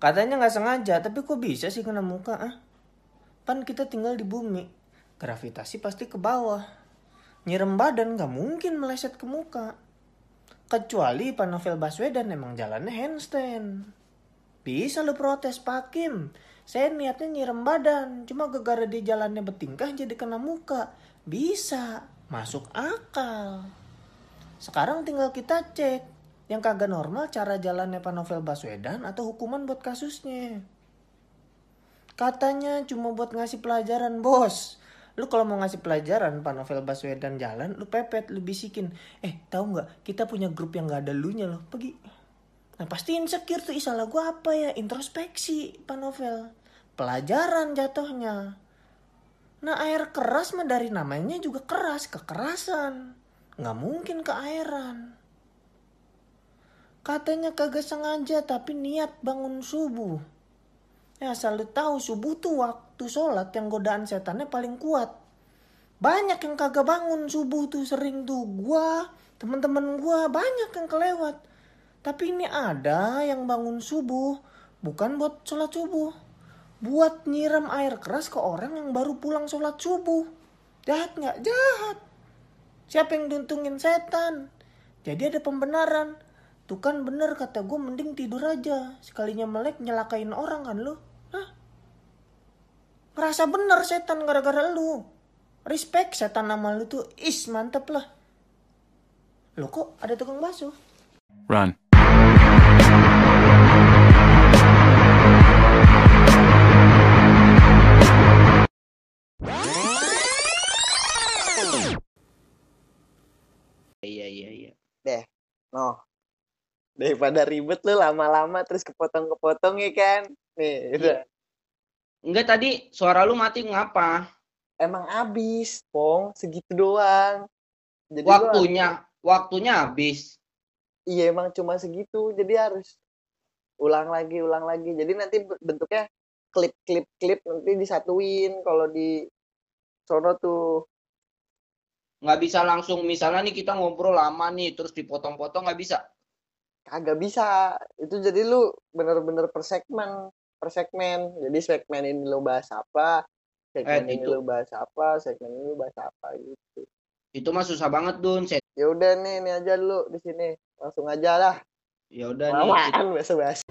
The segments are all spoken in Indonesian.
Katanya nggak sengaja, tapi kok bisa sih kena muka? Ah? Pan kita tinggal di bumi, gravitasi pasti ke bawah. Nyirem badan nggak mungkin meleset ke muka. Kecuali Pak Novel Baswedan emang jalannya handstand. Bisa lu protes Pak Kim. Saya niatnya nyirem badan, cuma gegara di jalannya bertingkah jadi kena muka. Bisa, masuk akal. Sekarang tinggal kita cek yang kagak normal cara jalannya Pak Novel Baswedan atau hukuman buat kasusnya. Katanya cuma buat ngasih pelajaran bos. Lu kalau mau ngasih pelajaran Pak Novel Baswedan jalan, lu pepet, lu bisikin. Eh tahu nggak? Kita punya grup yang nggak ada lu nya loh. Pergi. Nah pasti insecure tuh salah gue apa ya? Introspeksi Pak Novel. Pelajaran jatuhnya. Nah air keras mah dari namanya juga keras, kekerasan. Nggak mungkin keairan. Katanya kagak sengaja tapi niat bangun subuh. Ya asal lu tahu subuh tuh waktu sholat yang godaan setannya paling kuat. Banyak yang kagak bangun subuh tuh sering tuh gua, teman-teman gua banyak yang kelewat. Tapi ini ada yang bangun subuh bukan buat sholat subuh. Buat nyiram air keras ke orang yang baru pulang sholat subuh. Jahat nggak? Jahat. Siapa yang duntungin setan? Jadi ada pembenaran Tuh kan bener kata gue mending tidur aja. Sekalinya melek nyelakain orang kan lu. Hah? Ngerasa bener setan gara-gara lu. Respect setan nama lu tuh. Is mantep lah. Lo kok ada tukang bakso? Run. Daripada ribet lu lama-lama terus kepotong-kepotong ya kan? Nih itu iya. enggak tadi suara lu mati ngapa? Emang abis pong. Segitu doang. Jadi waktunya gua... waktunya habis. Iya emang cuma segitu. Jadi harus ulang lagi ulang lagi. Jadi nanti bentuknya klip klip klip nanti disatuin kalau di sono tuh. Nggak bisa langsung misalnya nih kita ngobrol lama nih terus dipotong-potong nggak bisa kagak bisa itu jadi lu bener-bener per segmen per segmen jadi segmen ini lu bahas apa segmen eh, ini itu. lu bahas apa segmen ini lu bahas apa gitu itu mah susah banget dun ya udah nih ini aja dulu di sini langsung aja lah ya udah nih kita... bahasa bahasa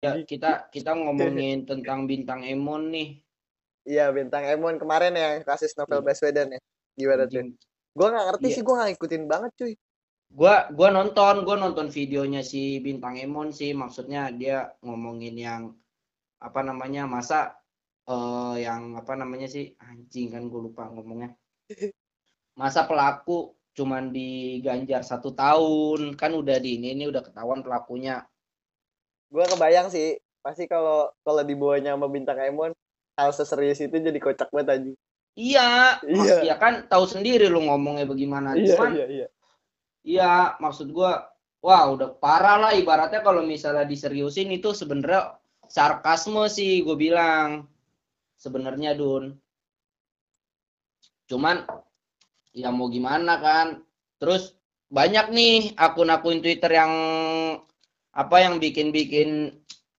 ya kita kita ngomongin tentang bintang Emon nih Iya bintang Emon kemarin ya kasus novel iya. Baswedan ya. Gimana tuh? Gue nggak ngerti iya. sih, gue nggak ngikutin banget cuy. Gue gua nonton, gue nonton videonya si bintang Emon sih, maksudnya dia ngomongin yang apa namanya masa uh, yang apa namanya sih anjing kan gue lupa ngomongnya. Masa pelaku cuman diganjar satu tahun kan udah di ini ini udah ketahuan pelakunya. Gue kebayang sih pasti kalau kalau dibawanya sama bintang Emon hal seserius itu jadi kocak banget aja. Iya, iya. ya kan tahu sendiri lu ngomongnya bagaimana. Iya, Cuman, iya, iya. Iya, maksud gua wah udah parah lah ibaratnya kalau misalnya diseriusin itu sebenarnya sarkasme sih gue bilang sebenarnya Dun. Cuman ya mau gimana kan. Terus banyak nih akun-akun Twitter yang apa yang bikin-bikin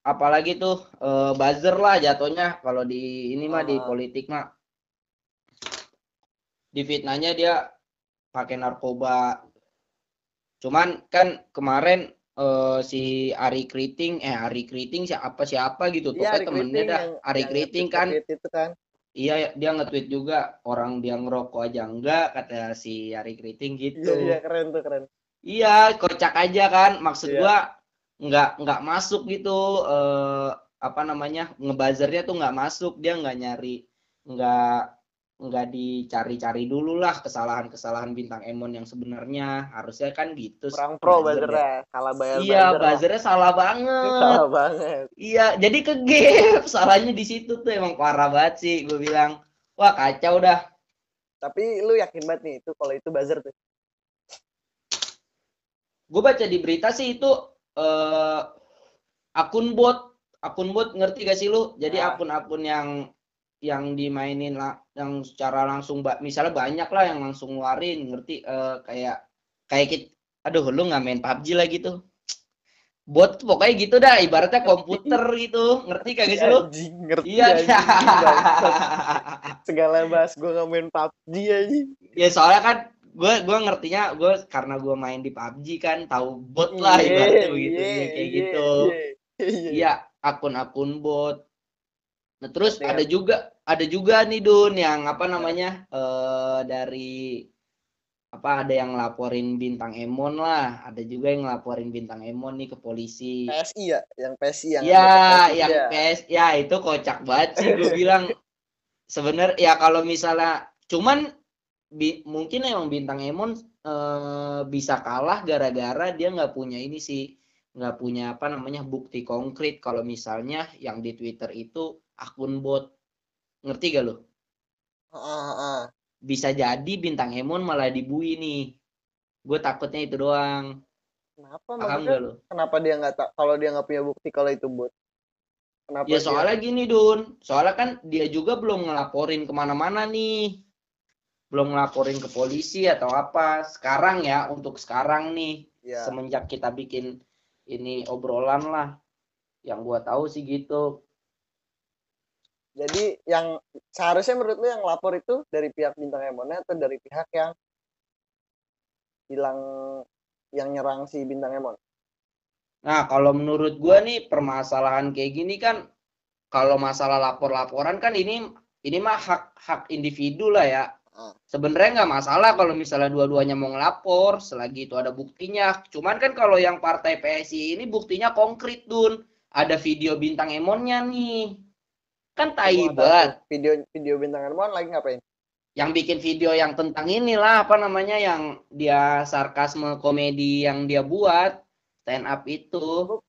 apalagi tuh uh, buzzer lah jatuhnya. Kalau di ini mah di ah. politik mah. Di fitnahnya dia pakai narkoba. Cuman kan kemarin uh, si Ari Kriting eh Ari Kriting siapa siapa gitu. Tuh ya, temennya dah Ari Kriting kan. itu kan. Iya dia nge-tweet juga orang dia ngerokok aja enggak kata si Ari Kriting gitu. Iya, iya keren tuh keren. Iya kocak aja kan. Maksud iya. gua nggak nggak masuk gitu eh, apa namanya ngebazernya tuh nggak masuk dia nggak nyari nggak nggak dicari-cari dulu lah kesalahan-kesalahan bintang Emon yang sebenarnya. Harusnya kan gitu kurang pro buzzernya salah bayar iya buzzernya. salah banget. Salah banget. Iya jadi ke game salahnya di situ tuh emang parah banget sih gue bilang. Wah kacau dah. Tapi lu yakin banget nih itu kalau itu buzzer tuh? Gue baca di berita sih itu uh, akun bot. Akun bot ngerti gak sih lu? Jadi nah. akun-akun yang yang dimainin lah yang secara langsung mbak misalnya banyak lah yang langsung ngeluarin ngerti? Eh, kayak kayak kit aduh lu nggak main PUBG lah gitu bot pokoknya gitu dah ibaratnya komputer gitu. Ngerti kagak sih lu? Ngerti iya anjing, bangsat. segala bahas gue nggak main PUBG aja ya soalnya kan gue gue ngertinya gue karena gue main di PUBG kan tahu bot lah ibaratnya begitu ya, kayak gitu. iya. Iya akun-akun bot. Nah terus Ngerti, ada juga ada juga nih Dun yang apa namanya eh dari apa ada yang laporin bintang Emon lah. Ada juga yang laporin bintang Emon nih ke polisi. PSI ya? Yang PSI yang ya yang ya. PS ya itu kocak banget sih gue bilang. Sebenarnya ya kalau misalnya cuman bi- mungkin emang bintang Emon eh, bisa kalah gara-gara dia nggak punya ini sih nggak punya apa namanya bukti konkret kalau misalnya yang di Twitter itu akun bot. Ngerti gak lo bisa jadi bintang Emon malah dibui nih. Gue takutnya itu doang. Kenapa? Paham gak lo kenapa dia nggak tak kalau dia nggak punya bukti kalau itu bot? Kenapa Ya dia- soalnya gini Dun, soalnya kan dia juga belum ngelaporin ke mana-mana nih, belum ngelaporin ke polisi atau apa. Sekarang ya, untuk sekarang nih, ya semenjak kita bikin ini obrolan lah, yang gua tahu sih gitu. jadi yang seharusnya menurut lu yang lapor itu dari pihak bintang Emonnya atau dari pihak yang bilang yang nyerang si bintang Emon Nah kalau menurut gua nih permasalahan kayak gini kan, kalau masalah lapor-laporan kan ini ini mah hak hak individu lah ya. Ah. Sebenarnya nggak masalah kalau misalnya dua-duanya mau ngelapor selagi itu ada buktinya. Cuman kan kalau yang partai PSI ini buktinya konkret dun. Ada video bintang emonnya nih. Kan tai Gua nggak tahu banget. tuh. video video bintang Emon lagi ngapain Yang bikin video yang tentang inilah apa namanya yang dia sarkasme komedi yang dia buat stand up itu.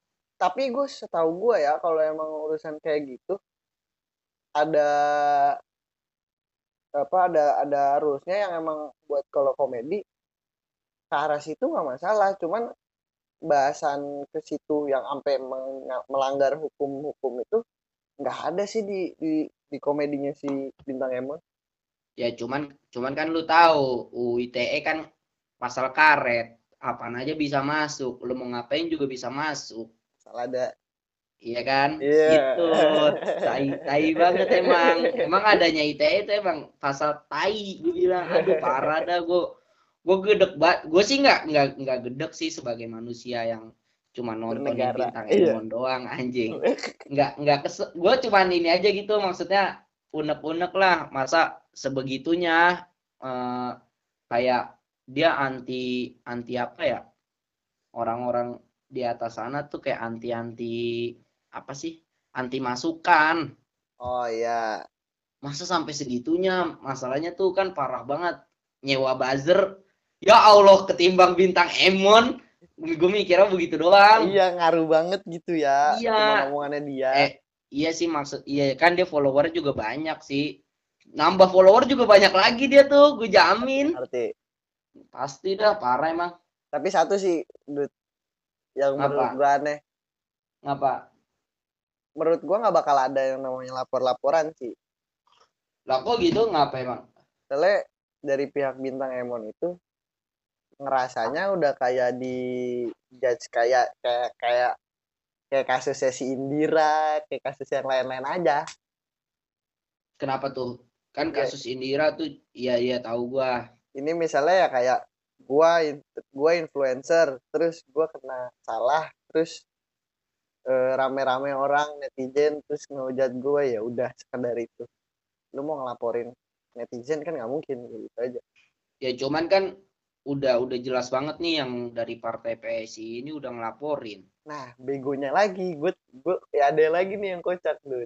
tapi gue setahu gue ya kalau emang urusan kayak gitu ada apa ada ada rulesnya yang emang buat kalau komedi ke arah situ nggak masalah. Cuman bahasan ke situ yang sampai melanggar hukum-hukum itu nggak ada sih di di di komedinya si bintang Emon. Ya cuman cuman kan lu tahu UITE kan pasal karet. Apaan aja bisa masuk? Lu mau ngapain juga bisa masuk. Salah ada iya kan? Iya. itu tai tai banget emang. Emang adanya ITE itu emang pasal tai gue bilang. Aduh parah dah gue gue gedek banget gue sih nggak nggak nggak gedek sih sebagai manusia yang cuma Bernegara. bintang Iya. Emon doang anjing. Nggak nggak kes gue cuman ini aja gitu maksudnya unek-unek lah. Masa sebegitunya eh, kayak dia anti anti apa ya? Orang-orang di atas sana tuh kayak anti anti apa sih anti masukan oh iya masa sampai segitunya masalahnya tuh kan parah banget nyewa buzzer ya Allah ketimbang bintang Emon gue mikirnya begitu doang iya ngaruh banget gitu ya Iya. omongannya dia Eh, iya sih maksud iya kan dia follower juga banyak sih. Nambah follower juga banyak lagi dia tuh, gue jamin. arti Pasti dah parah emang. tapi satu sih Dut, yang menurut Apa? gua aneh Ngapa? Menurut gua nggak bakal ada yang namanya lapor-laporan sih Lah kok gitu ngapa emang? soalnya dari pihak bintang Emon itu ngerasanya udah kayak di judge kayak kayak kayak kayak kasusnya si Indira kayak kasus yang lain-lain aja Kenapa tuh? Kan Ya. kasus Indira tuh iya iya tahu gua. ini misalnya ya kayak gua gua influencer terus gua kena salah terus rame-rame orang netizen terus ngehujat gua ya udah sekedar itu lu mau ngelaporin netizen kan nggak mungkin gitu aja Ya cuman kan udah udah jelas banget nih yang dari partai PSI ini udah ngelaporin. nah begonya lagi gue gue ya ada lagi nih yang kocak dude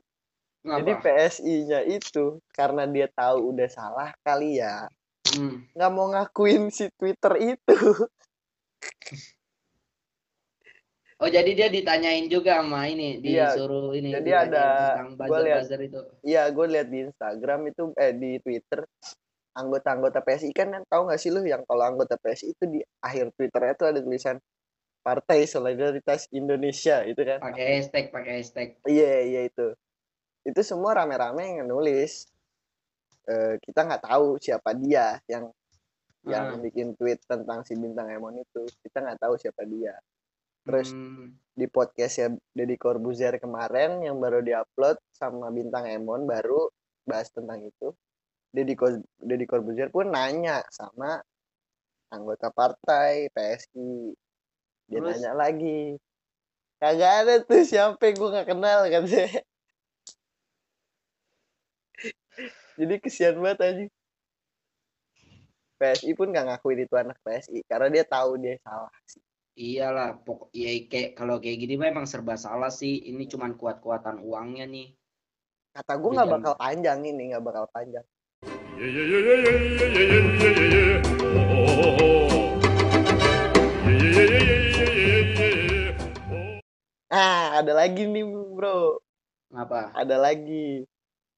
jadi? PSI-nya itu karena dia tahu udah salah kali ya Hmm. nggak mau ngakuin si Twitter itu Oh jadi dia ditanyain juga sama ini, Iya, disuruh ini. jadi ada- tentang gua lihat- itu. Iya, gue lihat di Instagram itu eh di Twitter anggota-anggota PSI kan yang tahu nggak sih lu yang kalau anggota PSI itu di akhir Twitternya tuh ada tulisan Partai Solidaritas Indonesia itu kan. Pakai hashtag, pakai hashtag. Iya, iya itu. itu semua rame-rame yang nulis Eh, kita nggak tahu siapa dia yang yang Hmm. bikin tweet tentang si bintang Emon itu kita nggak tahu siapa dia terus Hmm. di podcast ya Deddy Corbuzier kemarin yang baru diupload sama bintang Emon baru bahas tentang itu Deddy Deddy Corbuzier pun nanya sama anggota partai PSI dia Terus? nanya lagi kagak ada tuh siapa gue nggak kenal kan jadi kesian banget aja PSI pun nggak ngakuin itu anak PSI karena dia tahu dia salah Iyalah, pok ya kayak kalau kayak gini mah emang serba salah sih. Ini cuman kuat-kuatan uangnya nih. Kata gue nggak bakal panjang ini, nggak bakal panjang. Ah, ada lagi nih, Bro. Apa? Ada lagi.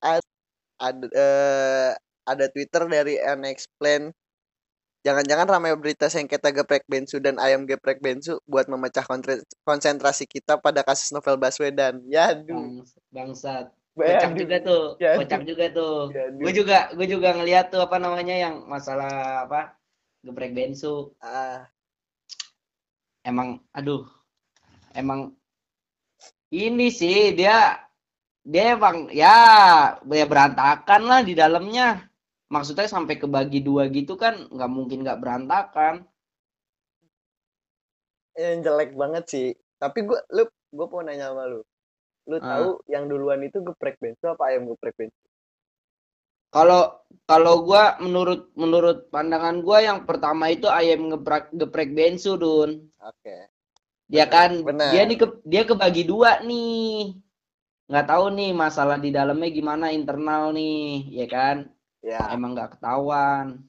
Ada, ada, eh, ada Twitter dari Unexplained jangan-jangan ramai berita sengketa geprek bensu dan ayam geprek bensu buat memecah konsentrasi kita pada kasus novel Baswedan ya aduh Bangs- bangsat. Ya, Kocak aduh. juga tuh. Ya, Kocak juga tuh. Ya. Gue juga gue juga ngeliat tuh apa namanya yang masalah apa? Geprek bensu. ah Emang aduh. Emang ini sih dia dia emang ya ya berantakan lah di dalamnya. Maksudnya sampai kebagi dua gitu kan nggak mungkin nggak berantakan. yang jelek banget sih tapi gue lu gue mau nanya sama lu lu Ah. tahu yang duluan itu geprek bensu apa ayam geprek bensu Kalau kalau gua menurut menurut pandangan gua yang pertama itu ayam geprek geprek bensu Dun. oke Dia Benar, kan benar. dia nih ke, dia kebagi dua nih. Nggak tahu nih masalah di dalamnya gimana internal nih, ya kan? Ya Emang nggak ketahuan.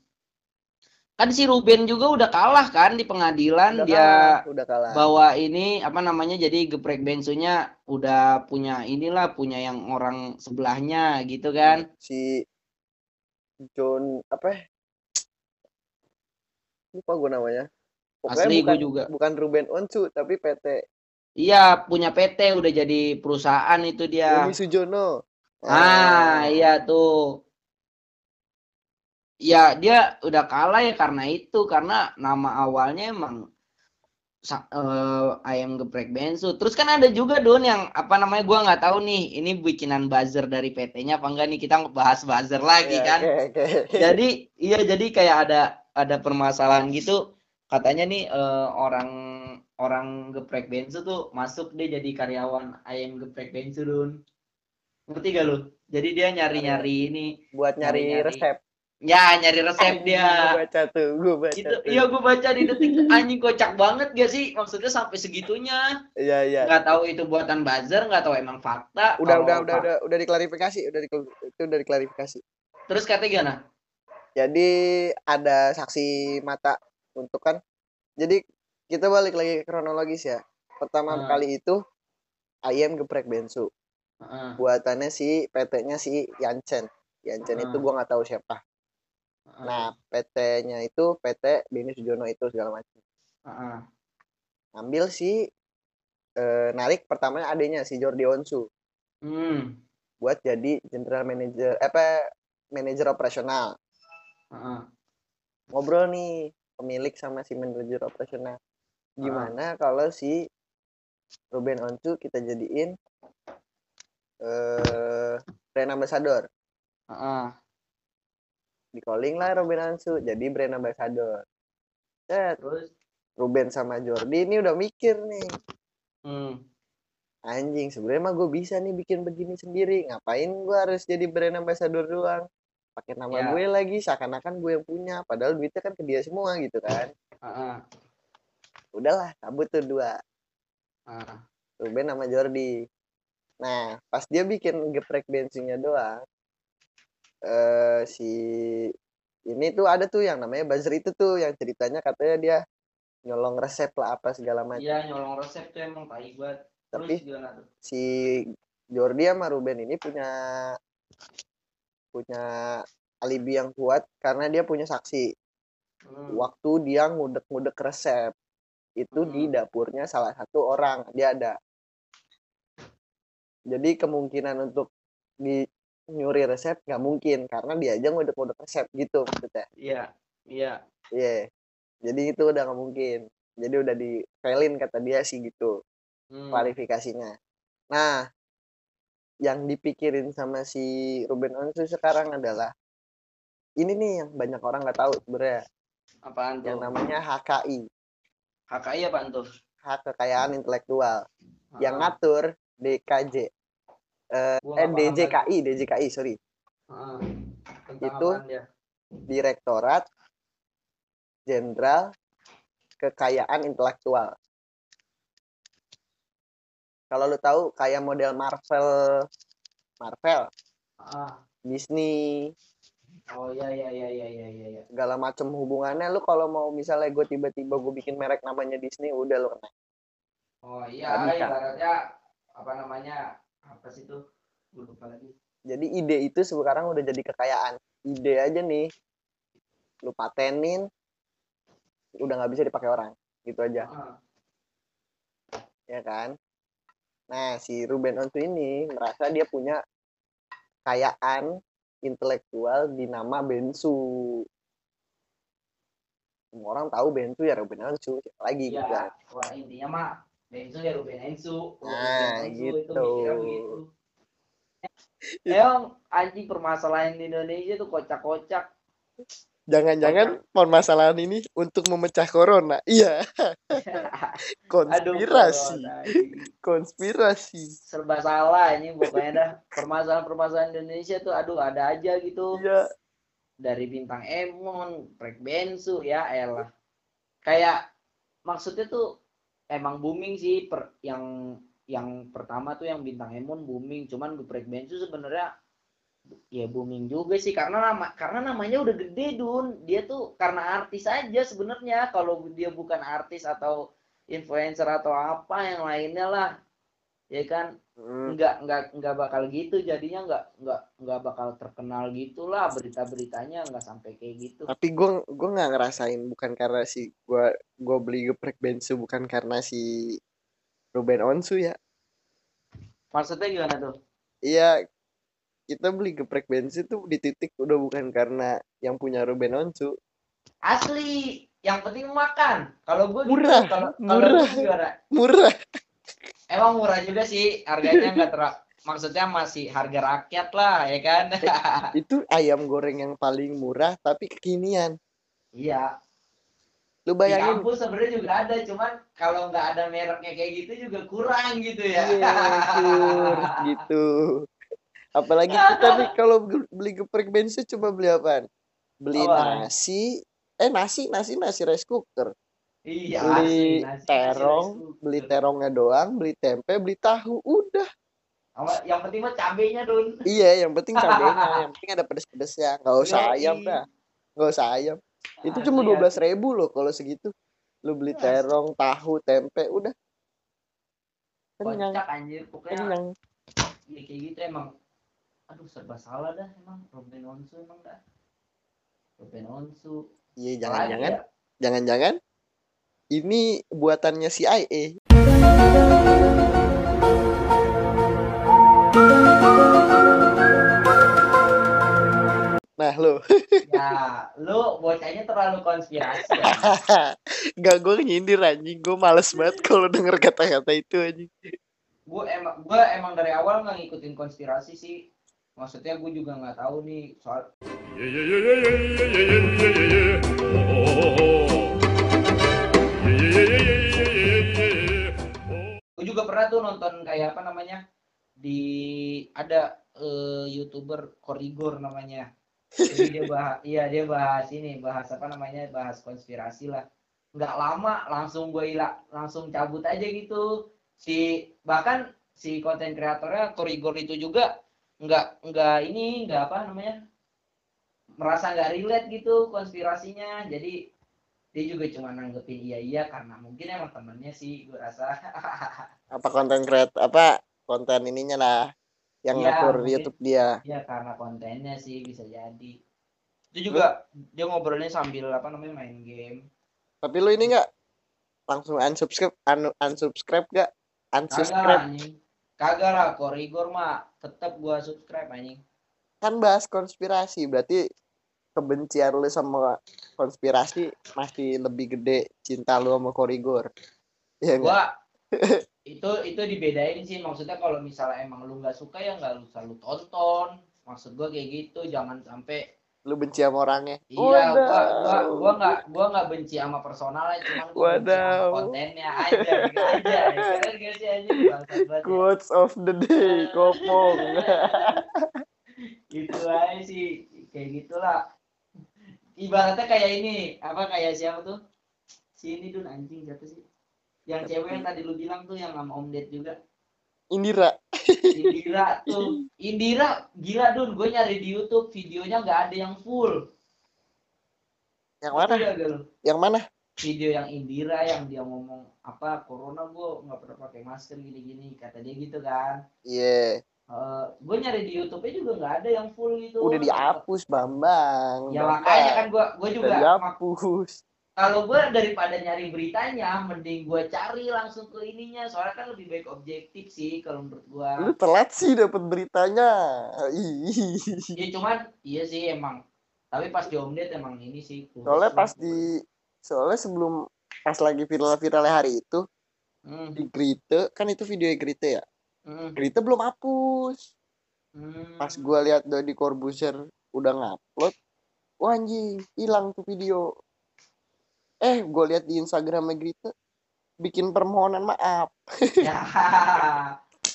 Kan si Ruben juga udah kalah kan di pengadilan udah dia kalah, udah kalah bawa ini apa namanya jadi geprek bensunya udah punya inilah punya yang orang sebelahnya gitu kan. si John apa lupa gue namanya pokoknya Asli bukan gue juga. bukan Ruben Onsu tapi PT Iya, punya PT udah jadi perusahaan itu dia. Yoni Sujono Ah, iya tuh. Ya, dia udah kalah ya karena itu, karena nama awalnya emang eh, ayam geprek bensu. Terus kan ada juga Don yang apa namanya gua nggak tahu nih, ini bikinan buzzer dari PT-nya apa enggak nih kita bahas buzzer lagi Iya, kan. oke, oke. Jadi iya jadi kayak ada ada permasalahan gitu. Katanya nih eh, orang orang geprek bensu tuh masuk dia jadi karyawan ayam geprek bensu Dun. Ngerti gak lu? Jadi dia nyari-nyari ini. buat nyari Nyari-nyari. resep Ya nyari resep gue dia. baca tuh gue baca Itu tuh iya gue baca di detik anjing kocak banget gak sih? Maksudnya sampai segitunya. iya iya Nggak tahu itu buatan buzzer, nggak tahu emang fakta. udah udah udah udah udah diklarifikasi udah di, itu udah diklarifikasi Terus katanya gimana? jadi ada saksi mata untuk kan jadi kita balik lagi ke kronologis ya pertama Hmm. kali itu ayam geprek bensu Heeh, buatannya si PT-nya si Yanchen Yanchen itu Hmm. gua nggak tahu siapa nah PT-nya itu PT Beni Sujono itu segala macam. Heeh. ambil si eh, narik pertamanya adanya si Jordi Onsu. Hmm, buat jadi general manager eh, apa manajer operasional. Heeh. ngobrol nih pemilik sama si manajer operasional. Gimana kalau si Ruben Onsu kita jadiin eh brand ambassador Heeh. Di calling lah Ruben Onsu jadi brand ambassador. Set, Terus? Ruben sama Jordi ini udah mikir nih. Hmm. anjing sebenarnya mah gue bisa nih bikin begini sendiri. Ngapain gue harus jadi brand ambassador doang? Pakai nama Ya. gue lagi seakan-akan gue yang punya. Padahal duitnya kan ke dia semua gitu kan. Heeh. udahlah cabut tuh dua. Heeh. Ruben sama Jordi. Nah pas dia bikin geprek bensinnya doang eh si ini tuh ada tuh yang namanya buzzer itu tuh yang ceritanya katanya dia nyolong resep lah apa segala macam Iya nyolong resep tuh emang tai banget. Terus Tapi- si Jordi sama Ruben ini punya punya alibi yang kuat karena dia punya saksi Hmm. waktu dia ngudek-ngudek resep itu di Hmm. dapurnya salah satu orang dia ada jadi kemungkinan untuk di nyuri resep nggak mungkin karena dia aja ngudek-ngudek resep gitu maksudnya Iya, iya. iya jadi itu udah nggak mungkin jadi udah di failin kata dia sih gitu Hmm. klarifikasinya nah yang dipikirin sama si Ruben Onsu sekarang adalah ini nih yang banyak orang nggak tahu sebenarnya Apaan tuh? yang namanya HKI HKI apaan tuh? hak kekayaan intelektual yang Ah, ngatur DKJ eh, gua eh paham DJKI DJKI sorry. Tentang Itu-? Direktorat Jenderal Kekayaan Intelektual kalau lu tahu kayak model Marvel Marvel Ah. Disney Oh iya iya iya iya iya iya. iya. segala macam hubungannya lu kalau mau misalnya gue tiba-tiba gue bikin merek namanya Disney udah lu kena Oh iya, ibaratnya apa namanya? Apa sih tuh? Gue lupa lagi. jadi ide itu sekarang udah jadi kekayaan ide aja nih lu patenin udah nggak bisa dipakai orang gitu aja Ah. ya kan nah si Ruben Onsu ini merasa dia punya kekayaan intelektual di nama Bensu semua orang tahu Bensu ya Ruben Onsu lagi gitu Iya, kan. wah intinya mah Bensu ya Ruben Ensu. Nah, Ruben Ensu itu gitu. mikirnya begitu. Emang anjing permasalahan di Indonesia tuh kocak-kocak. jangan-jangan permasalahan ini untuk memecah corona iya Aduh, konspirasi corona, anjing. konspirasi serba salah ini pokoknya dah permasalahan-permasalahan Indonesia tuh aduh ada aja gitu iya dari bintang Emon, Prek Bensu ya elah. Kayak maksudnya tuh emang booming sih per, yang yang pertama tuh yang bintang Emon booming, cuman Prek Bensu sebenarnya ya booming juga sih karena nama karena namanya udah gede Dun. Dia tuh karena artis aja sebenarnya kalau dia bukan artis atau influencer atau apa yang lainnya lah. Ya kan? Hmm, nggak nggak nggak bakal gitu jadinya nggak nggak nggak bakal terkenal gitulah berita-beritanya nggak sampai kayak gitu. Tapi gue gue nggak ngerasain bukan karena si gue gue beli geprek bensu bukan karena si Ruben Onsu ya. Maksudnya gimana tuh? Iya kita beli geprek bensu tuh di titik udah bukan karena yang punya Ruben Onsu. Asli yang penting makan. Kalau gue Murah, kalau kalau murah. gimana? Murah emang murah juga sih harganya nggak ter maksudnya masih harga rakyat lah ya kan itu ayam goreng yang paling murah tapi kekinian iya lu di bayangin kampus sebenarnya juga ada cuman kalau nggak ada mereknya kayak gitu juga kurang gitu ya Iya, Sur, gitu. Apalagi kita nih kalau beli geprek bensu cuma beli apaan? Beli Apaan? nasi, eh nasi, nasi, nasi rice cooker. Iya Beli asli, nasi- nasi terong, rice beli terongnya doang, beli tempe, beli tahu, udah. Yang penting mah cabenya dun Iya, yang penting cabenya, yang penting ada pedes-pedesnya. Nggak usah Yoi. ayam dah, nggak usah ayam. Itu cuma dua belas ribu loh kalau segitu. Lu beli Asli. terong, tahu, tempe, udah. Kenyang, kocak anjir pokoknya kenyang. ya kayak gitu emang aduh serba salah dah emang Ruben Onsu emang dah Ruben Onsu Iya, jangan-jangan ya? jangan-jangan ini buatannya CIA. Nah lo, ya lu bocahnya terlalu konspirasi ya gak gue nyindir anjing, gue males banget kalau denger kata-kata itu anjing. gue emang gue emang dari awal nggak ngikutin konspirasi sih maksudnya gue juga nggak tahu nih soal Yeah, yeah, yeah, yeah, yeah, yeah, yeah, yeah, yeah, yeah. Oh, oh, oh, gue juga pernah tuh nonton kayak apa namanya di ada eh, youtuber Korigor namanya. Jadi dia bahas iya dia bahas ini bahas apa namanya bahas konspirasi lah. Nggak lama langsung gue hilang langsung cabut aja gitu. Si bahkan si konten kreatornya Korigor itu juga nggak nggak ini nggak apa namanya merasa nggak relate gitu konspirasinya. Jadi dia juga cuma nanggepin iya iya karena mungkin emang temennya sih gue rasa Apa konten kreat apa konten ininya lah yang Iya, ngatur mungkin. YouTube dia. Ya karena kontennya sih bisa jadi. Itu juga dia ngobrolnya sambil apa namanya main game. Tapi lu ini nggak langsung unsubscribe, un unsubscribe gak? Unsubscribe. Kagak lah, Korigor mah tetap gua subscribe anjing. kan bahas konspirasi berarti kebencian lu sama konspirasi masih lebih gede cinta lu sama korigor ya Gua itu itu dibedain sih maksudnya kalau misalnya emang lu nggak suka ya nggak usah lu tonton. Maksud gua kayak gitu, jangan sampai lu benci sama orangnya Iya, gua gua Wadaw. gua nggak gua nggak benci sama personalnya, cuman gua benci sama Wadaw. kontennya aja, gitu aja. Keren gak sih aja banget. ya. quotes of the day kopong Gitu aja sih, kayak gitulah. Ibaratnya kayak ini, apa kayak siapa tuh? Si ini dun anjing siapa sih? Yang cewek yang tadi lu bilang tuh yang sama Om Ded juga. Indira Indira tuh. Indira gila dun, gue nyari di YouTube videonya nggak ada yang full. yang mana yang mana video yang Indira yang dia ngomong apa corona gue nggak pernah pakai masker gini-gini kata dia gitu kan iya gue nyari di YouTube-nya juga nggak ada yang full gitu. Udah dihapus bambang. Ya Bambang. makanya kan gue gue udah juga mak- dihapus. Kalau gue daripada nyari beritanya mending gue cari langsung ke ininya. Soalnya kan lebih baik objektif sih kalau menurut gue lu telat sih dapet beritanya. Ih. ya cuman iya sih emang. Tapi pas di Omdet emang ini sih soalnya pas di soalnya sebelum pas lagi viral-viralnya hari itu Hmm, di Grite kan itu video Grite ya hmm, belum hapus. Hmm. pas gua lihat Dodi Corbuzier udah ngupload wah anjing hilang tuh video. Eh gua lihat di Instagramnya Grite bikin permohonan maaf. Ya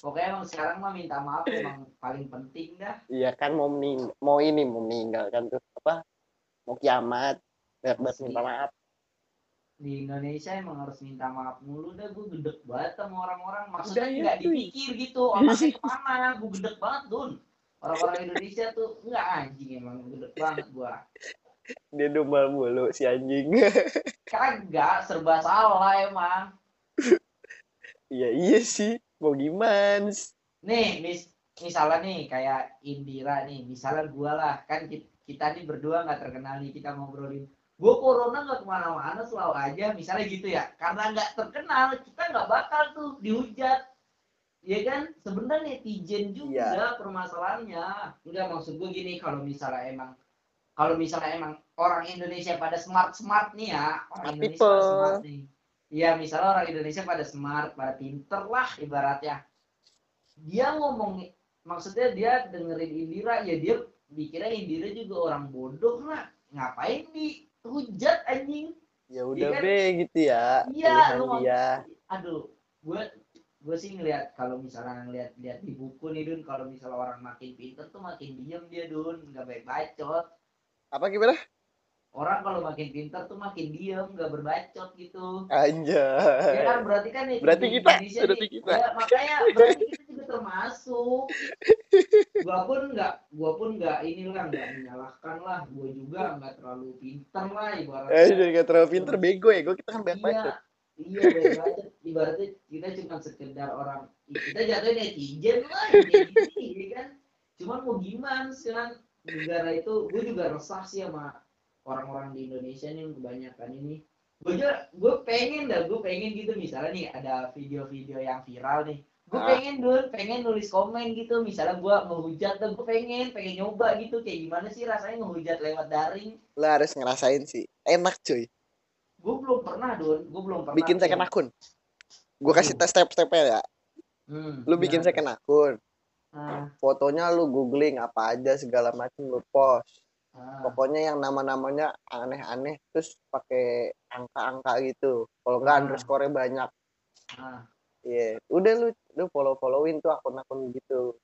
pokoknya emang sekarang mah minta maaf emang paling penting dah. Iya kan mau mening mau ini mau meninggal kan tuh apa mau kiamat biar minta maaf di Indonesia emang harus minta maaf mulu. Dah gue gedek banget sama orang-orang. Maksudnya ya, nggak cuy. dipikir gitu otaknya ke mana? Gue gedek banget dun. Orang-orang Indonesia tuh nggak anjing emang gedek banget gua. Dia domba mulu si anjing. Kagak serba salah emang. Iya iya sih. Mau gimana nih mis misalnya nih kayak Indira nih. Misalnya gua lah. Kan ki- kita nih berdua nggak terkenal nih kita ngobrolin gua corona nggak ke mana-mana selalu aja. Misalnya gitu ya karena nggak terkenal kita nggak bakal tuh dihujat. Ya kan? Sebenarnya netizen juga Iya. permasalahannya. Enggak maksud gue gini kalau misalnya emang kalau misalnya emang orang Indonesia pada smart smart nih ya orang Indonesia pada people. smart nih. Iya misalnya orang Indonesia pada smart pada pinter lah ibaratnya. Dia ngomong maksudnya dia dengerin Indira ya dia dikira Indira juga orang bodoh lah. Ngapain dihujat anjing. Ya udah Iya kan? be gitu ya Iya, lu dia. aduh gue gue sih ngeliat kalau misalnya ngeliat lihat di buku nih dun kalau misalnya orang makin pinter tuh makin diem dia dun. Nggak baik bacot apa gimana? Orang kalau makin pinter tuh makin diem nggak berbacot gitu. Anjay. Ya kan berarti kan netizen Berarti kita, Indonesia berarti nih- kita. ya, makanya berarti kita termasuk. Gua pun nggak gua pun nggak inilah nggak menyalahkan lah. Gua juga nggak terlalu pinter lah ibaratnya. Eh jadi gak terlalu pinter bego ya. Gue kita kan banyak iya iya baik aja. Ibaratnya kita cuma sekedar orang kita jatuhnya netizen lah gini ya kan? Cuman mau gimana sekarang negara itu gue juga resah sih sama orang-orang di Indonesia nih yang kebanyakan ini. Gue juga gue pengen dah gue pengen gitu. Misalnya nih ada video-video yang viral nih gue Ah. pengen dulu pengen nulis komen gitu. Misalnya gue ngehujat tuh gue pengen pengen nyoba gitu. Kayak gimana sih rasanya ngehujat lewat daring? Lo harus ngerasain sih. Enak cuy. Gue belum pernah don gue belum pernah bikin second akun. Gue kasih tes step-stepnya ya. Hmm, lu bikin gimana? second akun. Ah, fotonya lu googling apa aja segala macam lu post. Ah, pokoknya yang nama-namanya aneh-aneh terus pakai angka-angka gitu. Kalau enggak Ah. underscore banyak. Ah, Iya, udah lu lu follow followin tuh akun-akun gitu.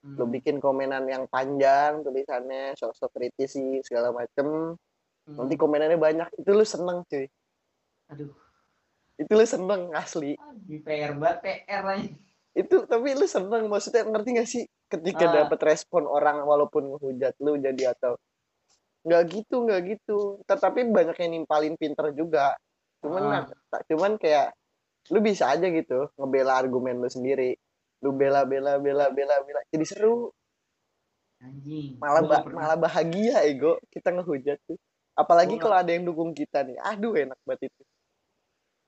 hmm. Lu bikin komenan yang panjang tulisannya sosok kritisi segala macem. Hmm. Nanti komenannya banyak, itu lu seneng cuy. aduh Itu lu seneng asli. di PR banget PR lagi Itu tapi lu seneng maksudnya ngerti gak sih ketika Ah. dapat respon orang walaupun ngehujat lu jadi atau nggak gitu nggak gitu tetapi banyak yang nimpalin pinter juga cuman Ah. tak cuman kayak lu bisa aja gitu ngebela argumen lu sendiri. Lu bela bela bela bela bela. Jadi seru. Anjing. Malah Gua ba- pernah- malah bahagia ego. Kita ngehujat tuh. Apalagi Gua kalau ada yang dukung kita nih. Aduh enak banget itu.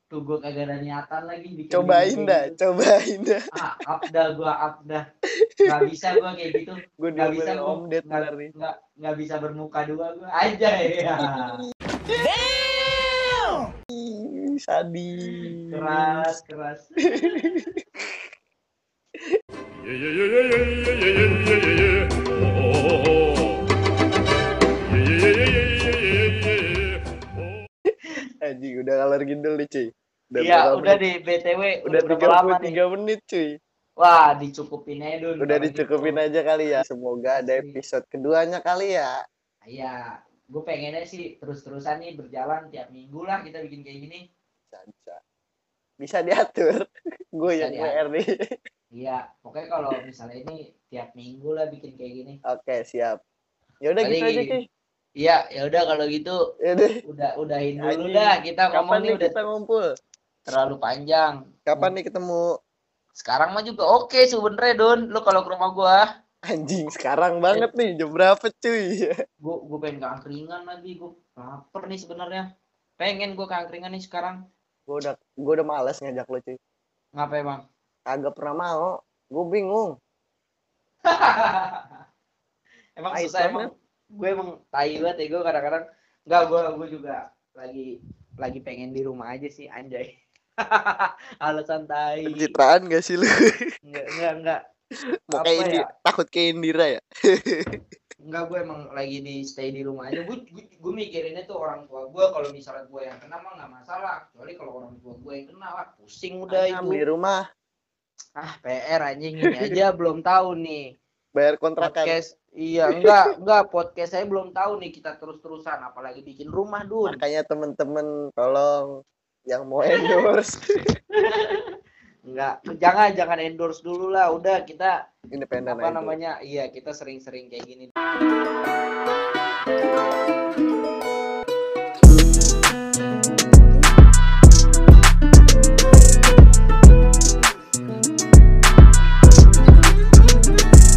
Tuh gue kagak ada niatan lagi bikin cobain dah gitu. cobain dah. Ah up dah gue up dah. Nggak bisa gue kayak gitu. Gue nggak bisa gue nggak nggak bisa bermuka dua gue aja ya sadis keras keras Aji udah ngalor gindel nih cuy. Udah iya udah menit. di BTW udah, udah 33 lama menit cuy. Wah dicukupin aja dulu. Udah gitu. dicukupin gitu. aja kali ya. Semoga ada iya. episode keduanya kali ya. Iya gue pengennya sih terus-terusan nih berjalan tiap minggu lah kita bikin kayak gini. Bisa bisa. Bisa diatur. Gue yang. WR nih. Iya pokoknya kalau misalnya ini tiap minggu lah bikin kayak gini. Oke siap. Ya udah gitu aja cuy iya ya udah kalau gitu ya deh udah udahin dulu Anjing. dah. Kita kapan ngomong nih nih udah kita ngumpul? terlalu panjang. Kapan nih ketemu? Sekarang mah juga oke sebenernya Don. Lu kalau ke rumah gua anjing sekarang banget nih jam berapa cuy? Gua gua pengen ke angkringan lagi gua lapar nih sebenarnya. Pengen gua ke angkringan nih sekarang. Gue udah gue udah males ngajak lo cuy. Ngapain bang agak pernah mau gue bingung. Emang Tai susah emang. Gue emang tai banget ya gue kadang-kadang. Enggak gue gue juga lagi lagi pengen di rumah aja sih anjay. Alasan tai. Pencitraan gak sih lu? Enggak enggak enggak mau kayak Indi ya? takut kayak Indira ya? Enggak gue emang lagi di stay di rumah aja. Gue gue, gue mikirinnya tuh orang tua gue kalau misalnya gue yang kena mah nggak masalah. Kecuali kalau orang tua gue yang kena wah pusing udah Ayam itu. di rumah. Ah PR anjing ini aja belum tahu nih. Bayar kontrakan. Podcast iya enggak enggak podcast saya belum tahu nih kita terus-terusan apalagi bikin rumah dun. Makanya temen-temen tolong yang mau endorse enggak jangan jangan endorse dulu lah. Udah kita independen apa namanya? Iya kita sering-sering kayak gini